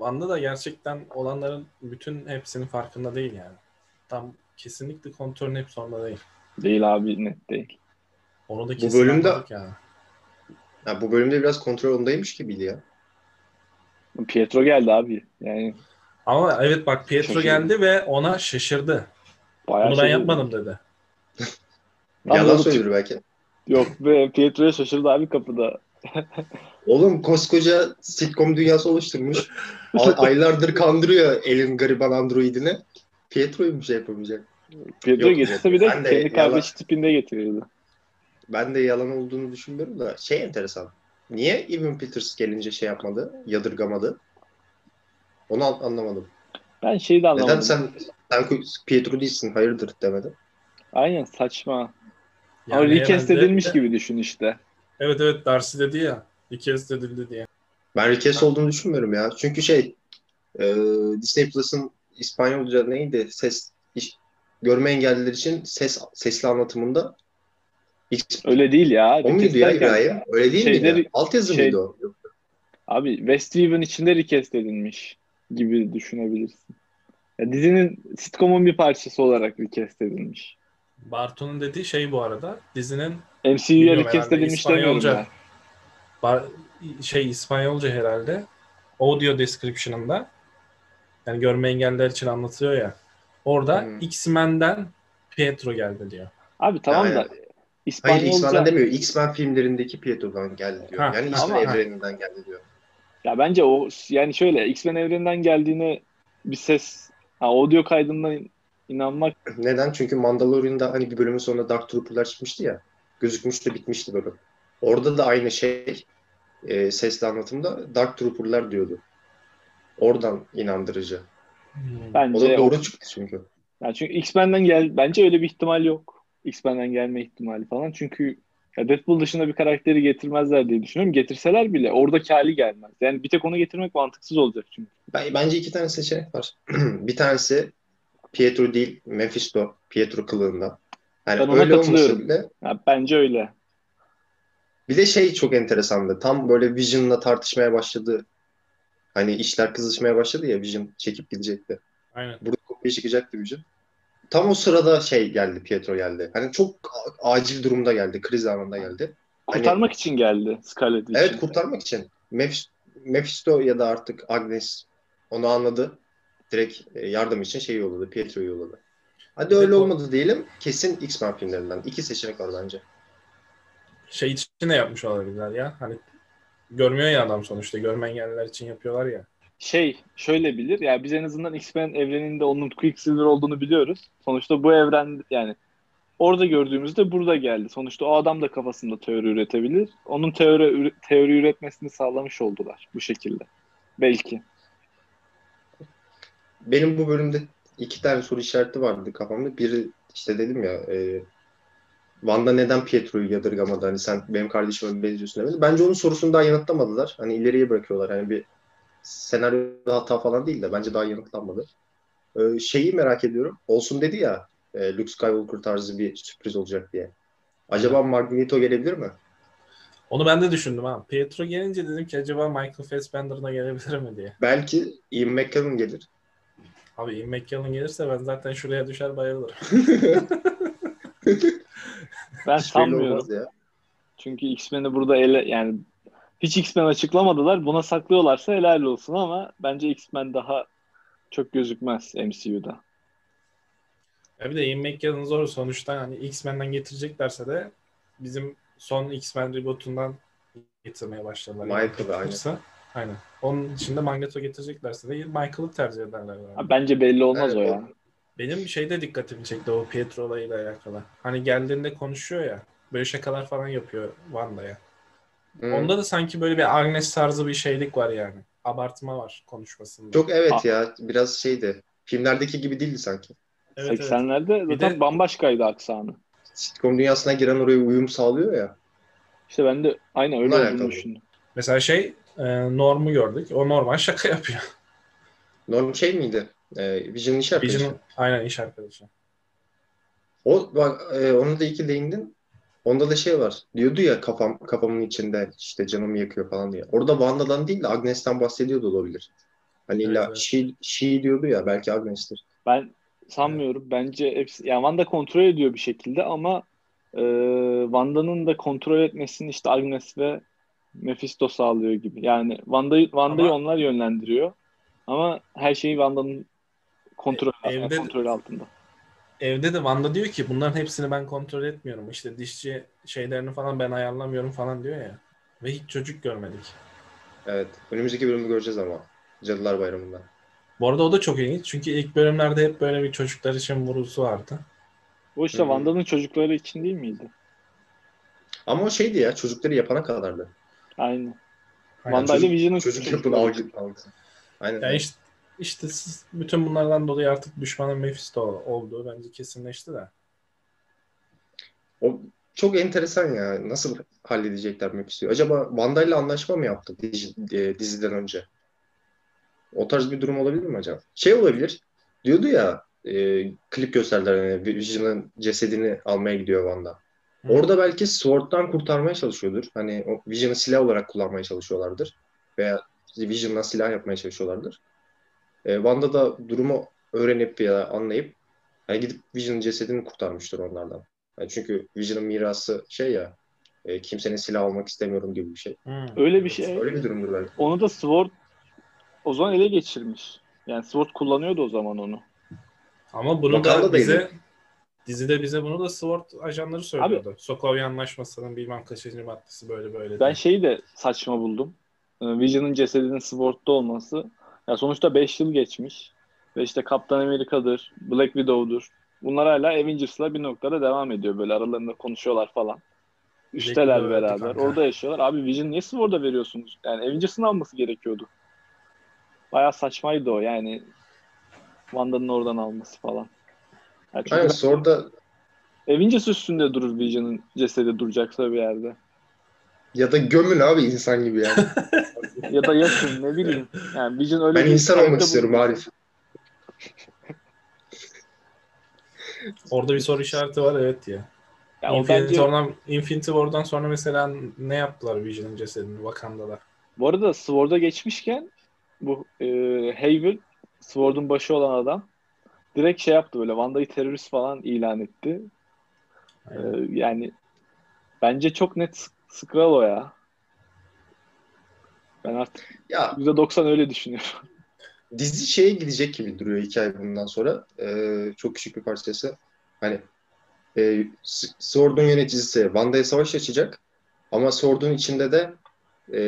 Wanda da gerçekten olanların bütün hepsinin farkında değil yani. Tam kesinlikle kontrolün hep sonunda değil. Değil abi net değil. Onu da Bu kesin bölümde- yani. Ha, bu bölümde biraz kontrol ondaymış gibiydi ya. Pietro geldi abi. Yani Ama evet bak Pietro Şaşırdı. geldi ve ona şaşırdı. bayağı Bunu ben yapmadım dedi. Yalan söylüyor belki. Yok be Pietro'ya şaşırdı abi kapıda. Oğlum koskoca sitcom dünyası oluşturmuş. A- aylardır kandırıyor elin gariban androidini. Pietro'yu mu şey yapamayacak? Pietro Yok, getirse bir de de kendi yalan- kardeşi tipinde getirirdi. Ben de yalan olduğunu düşünmüyorum da şey enteresan. Niye Evan Peters gelince şey yapmadı, yadırgamadı? Onu an- anlamadım. Ben şeyi de anlamadım. Neden sen sen Pietro değilsin, hayırdır demedi? Aynen saçma. Yani Ama recast edilmiş gibi düşün işte. Evet evet Darcy dedi ya. Recast edildi diye. Ben recast olduğunu düşünmüyorum ya. Çünkü şey e, Disney Plus'ın İspanyolca neydi? Ses iş, görme engelliler için ses sesli anlatımında X, Öyle değil ya. o muydu ya İbrahim? Öyle değil şeyleri- miydi? Alt yazı şey- mıydı o? Abi Westhaven içinde recast edilmiş gibi düşünebilirsin. Ya dizinin sitcom'un bir parçası olarak recast edilmiş. Bartu'nun dediği şey bu arada. Dizinin MCU'ya herhalde, edilmiş demiyorum İspanyolca. ben. Bar- şey İspanyolca herhalde. Audio description'ında yani görme engelliler için anlatıyor ya. Orada Hmm. X-Men'den Pietro geldi diyor. Abi tamam Yani- da Hayır İspanyolca X-Men'den demiyor. X-Men filmlerindeki Pietro'dan geldi diyor. Ha, yani X-Men ama- evreninden geldi diyor. ya bence o yani şöyle X-Men evreninden geldiğine bir ses ha, audio kaydından inanmak Neden? Çünkü Mandalorian'da hani bir bölümün sonunda Dark Trooper'lar çıkmıştı ya. Gözükmüştü bitmişti bölüm. Orada da aynı şey e, sesli anlatımda Dark Trooper'lar diyordu. Oradan inandırıcı. O bence da doğru çıktı çünkü. Yani çünkü X-Men'den gel bence öyle bir ihtimal yok. X-Men'den gelme ihtimali falan. Çünkü ya Deadpool dışında bir karakteri getirmezler diye düşünüyorum. Getirseler bile oradaki hali gelmez. Yani bir tek onu getirmek mantıksız olacak çünkü. Ben, bence iki tane seçenek var. bir tanesi Pietro değil, Mephisto. Pietro kılığında. Yani Ben ona öyle katılıyorum. bile Ya bence öyle. Bir de şey çok enteresandı. Tam böyle Vision'la tartışmaya başladı. Hani işler kızışmaya başladı ya Vision çekip gidecekti. Aynen. Burada kopya çıkacaktı Vision. Tam o sırada şey geldi, Pietro geldi. Hani çok acil durumda geldi, kriz anında geldi. Kurtarmak için geldi Scarlet Witch. Evet kurtarmak için. Meph- Mephisto ya da artık Agnes onu anladı. Direkt e, yardım için şey yolladı, Pietro'yu yolladı. Hadi öyle olmadı diyelim. Kesin X-Men filmlerinden. İki seçenek var bence. Şey için de yapmış olabilirler ya. Hani görmüyor ya adam sonuçta. Görme engelliler için yapıyorlar ya. Şey şöyle bilir. Ya biz en azından X-Men evreninde onun Quicksilver olduğunu biliyoruz. Sonuçta bu evren yani orada gördüğümüzde burada geldi. Sonuçta o adam da kafasında teori üretebilir. Onun teori teori üretmesini sağlamış oldular bu şekilde. Belki. Benim bu bölümde iki tane soru işareti vardı kafamda. Biri işte dedim ya e, Wanda neden Pietro'yu yadırgamadı? Hani sen benim kardeşime benziyorsun demedi. Bence onun sorusunu daha yanıtlamadılar. Hani ileriye bırakıyorlar. Hani bir senaryoda hata falan değil de bence daha yanıtlanmadı. E, şeyi merak ediyorum. Olsun dedi ya e, Luke Skywalker tarzı bir sürpriz olacak diye. Acaba Magneto gelebilir mi? Onu ben de düşündüm ha. Pietro gelince dedim ki acaba Michael Fassbender'ına gelebilir mi diye. Belki Ian McKellen gelir. Abi Ian McKellen gelirse ben zaten şuraya düşer bayılırım. Ben Hiç sanmıyorum. Çünkü X-Men'i burada ele yani hiç X-Men açıklamadılar. Buna saklıyorlarsa helal olsun ama bence X-Men daha çok gözükmez MCU'da. Ya bir de Ian McKellen zor sonuçta hani X-Men'den getireceklerse de bizim son X-Men reboot'undan getirmeye başladılar. Michael'ı, aynen. Yoksa- Aynen. Onun içinde Magneto getireceklerse de Michael'ı tercih ederler. Ha, bence belli olmaz Evet, o ya. Benim bir şeyde dikkatimi çekti o Pietro olayıyla alakalı. Hani geldiğinde konuşuyor ya. Böyle şakalar falan yapıyor Wanda'ya. Hmm. Onda da sanki böyle bir Agnes tarzı bir şeylik var yani. Abartma var konuşmasında. Çok evet Ah. ya. Biraz şeydi. Filmlerdeki gibi değildi sanki. evet, evet. 80'lerde Bir zaten de- bambaşkaydı aksanı. Sitcom dünyasına giren oraya uyum sağlıyor ya. İşte ben de aynen öyle olduğunu alakalı. düşündüm. Mesela şey e, Norm'u gördük. O normal şaka yapıyor. Norm şey miydi? Ee, Vision'ın iş arkadaşı. Vision'ın aynen iş arkadaşı. O bak e, ona da iki değindin. Onda da şey var. Diyordu ya kafam kafamın içinde işte canımı yakıyor falan diye. Orada Wanda'dan değil de Agnes'ten bahsediyordu olabilir. Hani Evet, illa evet. she, she diyordu ya belki Agnes'tir. Ben sanmıyorum. Bence hepsi yani Wanda kontrol ediyor bir şekilde ama e, Wanda'nın da kontrol etmesini işte Agnes ve Mephisto sağlıyor gibi. Yani Wanda'yı Wanda'yı Ama- onlar yönlendiriyor. Ama her şeyi Wanda'nın kontrol, yani evde- kontrol altında. Evde de Wanda diyor ki bunların hepsini ben kontrol etmiyorum. İşte dişçi şeylerini falan ben ayarlamıyorum falan diyor ya. Ve hiç çocuk görmedik. Evet. Önümüzdeki bölümü göreceğiz ama. Cadılar Bayramı'nda. Bu arada o da çok ilginç. Çünkü ilk bölümlerde hep böyle bir çocuklar için vurgusu vardı. Bu işte. Wanda'nın çocukları için değil miydi? Ama o şeydi ya çocukları yapana kadardı. Aynı. Aynen. Wanda ile çocuk- Vision'ın Çocuk yapın çocukları. algı. Aynen. Ya işte, işte siz- bütün bunlardan dolayı artık düşmanın Mephisto olduğu bence kesinleşti de. O çok enteresan ya. Nasıl halledecekler Mephisto'yu? Acaba Wanda ile anlaşma mı yaptı dizi- e, diziden önce? O tarz bir durum olabilir mi acaba? Şey olabilir. Diyordu ya e, klip gösterdiler hani Vision'ın cesedini almaya gidiyor Wanda. Hı. Orada belki Sword'dan kurtarmaya çalışıyordur. Hani o Vision'ı silah olarak kullanmaya çalışıyorlardır. Veya Vision'dan silah yapmaya çalışıyorlardır. E, Wanda da durumu öğrenip ya da anlayıp hani gidip Vision'ın cesedini kurtarmıştır onlardan. Yani çünkü Vision'ın mirası şey ya e, kimsenin silah almak istemiyorum gibi bir şey. Hı. Öyle bir şey. Öyle bir durumdur belki. Onu da Sword o zaman ele geçirmiş. Yani Sword kullanıyordu o zaman onu. Ama bunu Wakanda da da bize ilginç. dizide bize bunu da SWORD ajanları söylüyordu. Sokovia Anlaşması'nın bilmem kaçıncı maddesi böyle böyle. Ben diye. şeyi de saçma buldum. Ee, Vision'ın cesedinin Sword'da olması. Ya sonuçta 5 yıl geçmiş. Ve işte Kaptan Amerika'dır, Black Widow'dur. Bunlar hala Avengers'la bir noktada devam ediyor. Böyle aralarında konuşuyorlar falan. Üçteler öldü beraber. kanka. Orada yaşıyorlar. Abi Vision niye Sword'a veriyorsunuz? Yani Avengers'ın alması gerekiyordu. Bayağı saçmaydı o yani. Wanda'nın oradan alması falan. Yani ben- Sword'da Avengers üstünde durur Vision'ın cesedi duracaksa bir yerde. Ya da gömün abi insan gibi yani. Ya da yakın ne bileyim. Yani Vision öyle ben bir insan olmak istiyorum bulmuş. Arif. Orada bir soru işareti var evet ya. Ya Infinity, bence, War'dan, Infinity War'dan sonra mesela ne yaptılar Vision'ın cesedini Wakanda'da? bu arada Sword'a geçmişken bu e, Havel Sword'un başı olan adam direkt şey yaptı böyle Wanda'yı terörist falan ilan etti. E, yani bence çok net S- Skrull o ya. Ben artık Ya %90 öyle düşünüyorum. dizi şeye gidecek gibi duruyor hikaye bundan sonra. Ee, çok küçük bir parçası. Hani e, Sword'un yöneticisi Wanda'ya savaş açacak. Ama Sword'un içinde de e,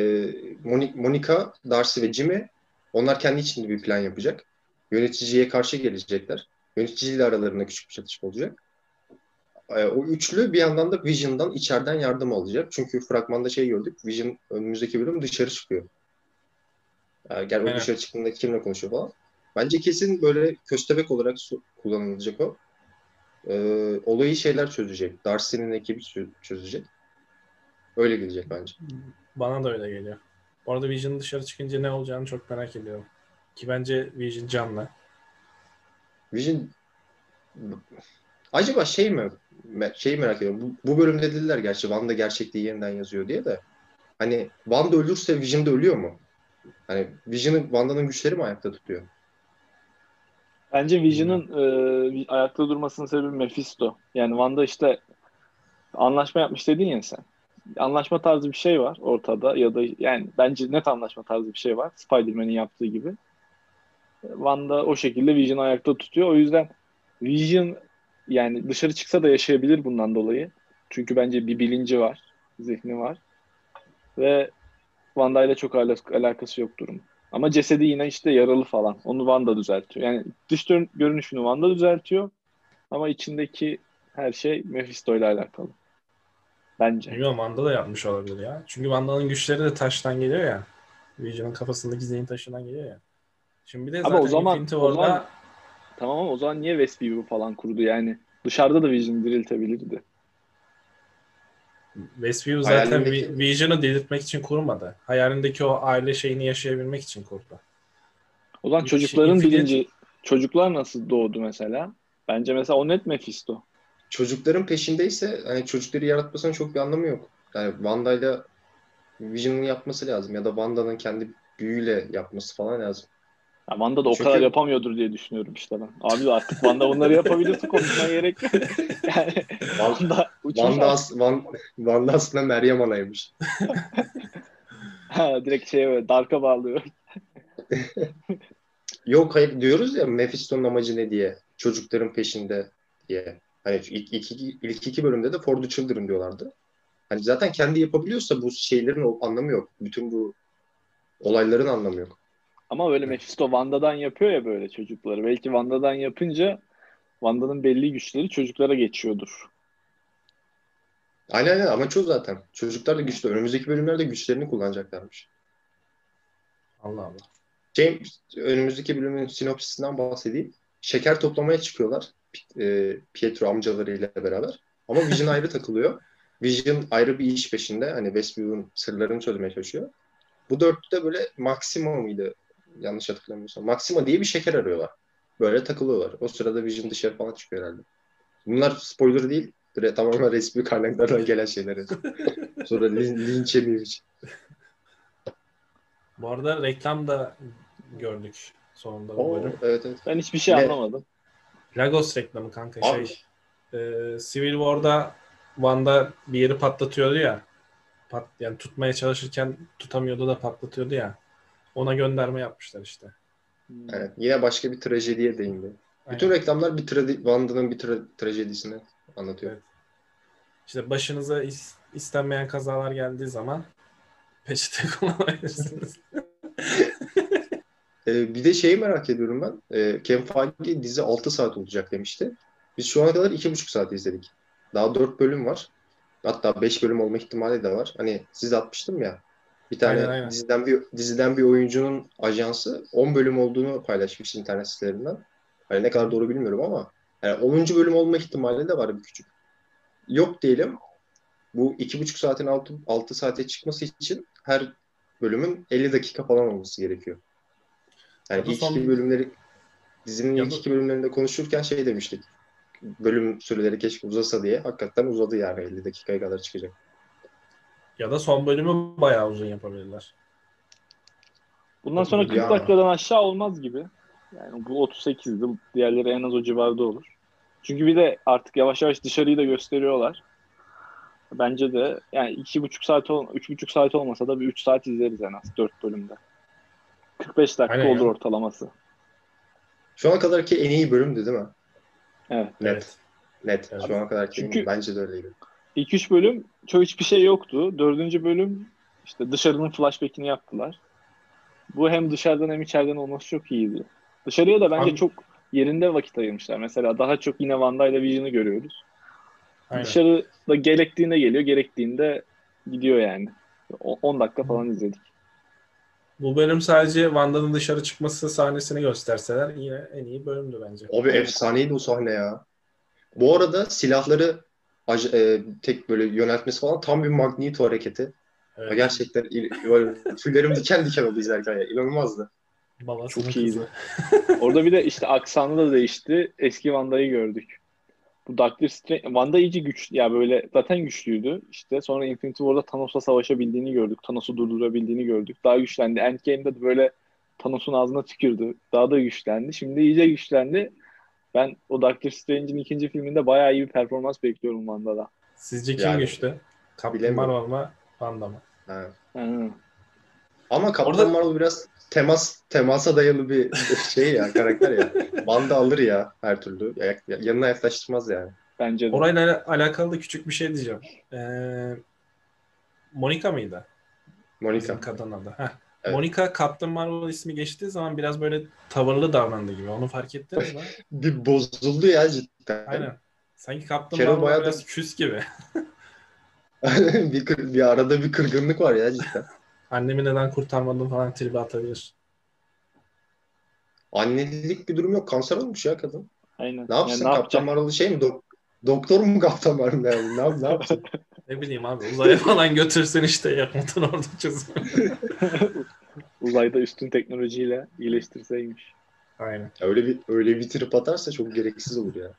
Moni- Monica, Darcy ve Jimmy onlar kendi içinde bir plan yapacak. Yöneticiye karşı gelecekler. Yöneticiyle aralarında küçük bir çatışma olacak. E, o üçlü bir yandan da Vision'dan içeriden yardım alacak. Çünkü fragmanda şey gördük. Vision önümüzdeki bölüm dışarı çıkıyor. Yani gel o dışarı çıktığında kimle konuşuyor falan. Bence kesin böyle köstebek olarak kullanılacak o. Ee, olayı şeyler çözecek. Darcy'nin ekibi çö- çözecek. Öyle gidecek bence. Bana da öyle geliyor. Bu arada Vision dışarı çıkınca ne olacağını çok merak ediyorum. Ki bence Vision canlı. Vision acaba şey mi şeyi merak ediyorum. Bu, bu bölümde dediler gerçi Wanda gerçekliği yeniden yazıyor diye de hani Wanda ölürse Vision da ölüyor mu? Hani Vision'ın Wanda'nın güçleri mi ayakta tutuyor? Bence Vision'ın e, ayakta durmasının sebebi Mephisto. Yani Wanda işte anlaşma yapmış dedin ya sen. Anlaşma tarzı bir şey var ortada ya da yani bence net anlaşma tarzı bir şey var. Spider-Man'in yaptığı gibi. Wanda o şekilde Vision'ı ayakta tutuyor. O yüzden Vision yani dışarı çıksa da yaşayabilir bundan dolayı. Çünkü bence bir bilinci var, zihni var. Ve Wanda ile çok ala- alakası yok durum. Ama cesedi yine işte yaralı falan. Onu Wanda düzeltiyor. Yani dış görünüşünü Wanda düzeltiyor. Ama içindeki her şey Mephisto ile alakalı. Bence. Bilmiyorum Wanda da yapmış olabilir ya. Çünkü Wanda'nın güçleri de taştan geliyor ya. Vision'ın kafasındaki zihin taşından geliyor ya. Şimdi bir de Ama zaten o zaman- Infinity o War'da zaman- Tamam ama o zaman niye Westview'u falan kurdu yani? Dışarıda da Vision diriltebilirdi. Westview zaten Hayalindeki- Vi- Vision'ı delirtmek için kurmadı. Hayalindeki o aile şeyini yaşayabilmek için kurdu. O zaman Bir çocukların şey- bilinci, çocuklar nasıl doğdu mesela? Bence mesela o net Mephisto. Çocukların peşindeyse hani çocukları yaratmasının çok bir anlamı yok. Yani Wanda'yla Vision'ın yapması lazım ya da Wanda'nın kendi büyüyle yapması falan lazım. Ya Wanda da o Çünkü- kadar yapamıyordur diye düşünüyorum işte ben. Abi artık Wanda bunları yapabilirse konuşmaya gerek yok. yani Van- Wanda uçmuş Wanda, abi. as- Van, Wanda aslında Meryem Ana'ymış. Ha, direkt şeye böyle Dark'a bağlıyor. Yok hayır diyoruz ya Mephisto'nun amacı ne diye. Çocukların peşinde diye. Hani ilk, ilk, iki, ilk iki bölümde de For the Children diyorlardı. Hani zaten kendi yapabiliyorsa bu şeylerin anlamı yok. Bütün bu olayların anlamı yok. Ama böyle Mephisto Wanda'dan yapıyor ya böyle çocukları. Belki Wanda'dan yapınca Wanda'nın belli güçleri çocuklara geçiyordur. Aynen aynen amaç o zaten. Çocuklar da güçlü. Önümüzdeki bölümlerde güçlerini kullanacaklarmış. Allah Allah. Şey, önümüzdeki bölümün sinopsisinden bahsedeyim. Şeker toplamaya çıkıyorlar. E, Pietro amcalarıyla beraber. Ama Vision ayrı takılıyor. Vision ayrı bir iş peşinde. Hani Westview'un sırlarını çözmeye çalışıyor. Bu dörtte böyle Maxima mıydı? Yanlış hatırlamıyorsam. Maxima diye bir şeker arıyorlar. Böyle takılıyorlar. O sırada Vision dışarı falan çıkıyor herhalde. Bunlar spoiler değil. Böyle tamamen resmi kaynaklardan gelen şeyler. Sonra lin, linç için. Bu arada reklam da gördük sonunda bu Oo, bölüm. evet evet. Ben hiçbir şey Ne? anlamadım. Lagos reklamı kanka Abi. şey. e, Civil War'da Wanda bir yeri patlatıyordu ya. Pat, yani tutmaya çalışırken tutamıyordu da patlatıyordu ya. Ona gönderme yapmışlar işte. Hmm. Evet, yine başka bir trajediye değindi. Aynen. Bütün reklamlar bir tradi Wanda'nın bir tra- trajedisini anlatıyor. Evet. İşte başınıza is- istenmeyen kazalar geldiği zaman peçete kullanabilirsiniz. Ee, bir de şeyi merak ediyorum ben. Ee, Ken Feige dizi 6 saat olacak demişti. Biz şu ana kadar 2,5 saat izledik. Daha 4 bölüm var. Hatta 5 bölüm olma ihtimali de var. Hani siz atmıştım ya. Bir tane Aynen, aynen. diziden bir diziden bir oyuncunun ajansı 10 bölüm olduğunu paylaşmış internet sitelerinden. Hani ne kadar doğru bilmiyorum ama yani 10. bölüm olma ihtimali de var bir küçük. Yok diyelim. Bu 2,5 saatin 6, 6 saate çıkması için her bölümün 50 dakika falan olması gerekiyor. Yani ilk son- iki bölümleri dizinin Ya ilk da- iki bölümlerinde konuşurken şey demiştik. Bölüm süreleri keşke uzasa diye. Hakikaten uzadı yani 50 dakikaya kadar çıkacak. Ya da son bölümü bayağı uzun yapabilirler. Bundan sonra 40 Ya. dakikadan aşağı olmaz gibi. Yani bu 38 yıl, diğerleri en az o civarda olur. Çünkü bir de artık yavaş yavaş dışarıyı da gösteriyorlar. Bence de yani iki buçuk saat, ol, üç buçuk saat olmasa da bir 3 saat izleriz en az 4 bölümde. 45 dakika Aynen ya. olur ortalaması. Şu ana kadarki en iyi bölümdü değil mi? Evet. Net. Evet. Net. Evet. Şu ana kadarki. Çünkü- Bence de öyleydi. İlk üç bölüm çoğu hiçbir şey yoktu. Dördüncü bölüm işte dışarının flashback'ini yaptılar. Bu hem dışarıdan hem içeriden olması çok iyiydi. Dışarıya da bence Abi- çok yerinde vakit ayırmışlar. Mesela daha çok yine Wanda ile Vision'ı görüyoruz. Aynen. Dışarıda gerektiğinde geliyor, gerektiğinde gidiyor yani. O- 10 dakika falan izledik. Bu bölüm sadece Wanda'nın dışarı çıkması sahnesini gösterseler yine en iyi bölümdü bence. Abi efsaneydi o sahne ya. Bu arada silahları e, tek böyle yöneltmesi falan tam bir Magneto hareketi. Evet. Gerçekten il- böyle tüylerim diken diken oldu izlerken ya. İnanılmazdı. Babasının Çok iyiydi. Orada bir de işte aksanı da değişti. Eski Wanda'yı gördük. Bu Doctor Strange, Wanda iyice güç, ya böyle zaten güçlüydü. İşte sonra Infinity War'da Thanos'la savaşabildiğini gördük. Thanos'u durdurabildiğini gördük. Daha güçlendi. Endgame'de de böyle Thanos'un ağzına tükürdü. Daha da güçlendi. Şimdi iyice güçlendi. Ben o Doctor Strange'in ikinci filminde bayağı iyi bir performans bekliyorum Wanda'da. Sizce kim Yani, güçlü? Captain bilemiyorum. Marvel mı? Wanda mı? Ha. Hı. Ama Captain Orada- Marvel biraz temas temasa dayalı bir şey ya karakter ya. Banda alır ya her türlü. Ya- ya- yanına yaklaştırmaz yani. Bence de. Orayla ala- alakalı da küçük bir şey diyeceğim. Ee, Monica mıydı? Monica. Bizim kadın adı. Heh. Evet. Monica Captain Marvel ismi geçtiği zaman biraz böyle tavırlı davrandı gibi. Onu fark ettiniz mi? Bir bozuldu ya cidden. Aynen. Sanki Captain Carol Marvel bayağı da- biraz küs gibi. bir, bir arada bir kırgınlık var ya cidden. Annemi neden kurtarmadın falan tribe atabilir. Annelik bir durum yok. Kanser olmuş ya kadın. Aynen. Ne yapsın? Yani ne Kaptan yapacak? Marvel şey mi? Dok- doktor mu Kaptan Marvel? Yani? Ne, yap- ne yapsın? Ne bileyim abi uzaya falan götürsen işte yakıtın orada çözüm. Uzayda üstün teknolojiyle iyileştirseymiş. Aynen. öyle bir öyle bir trip atarsa çok gereksiz olur ya.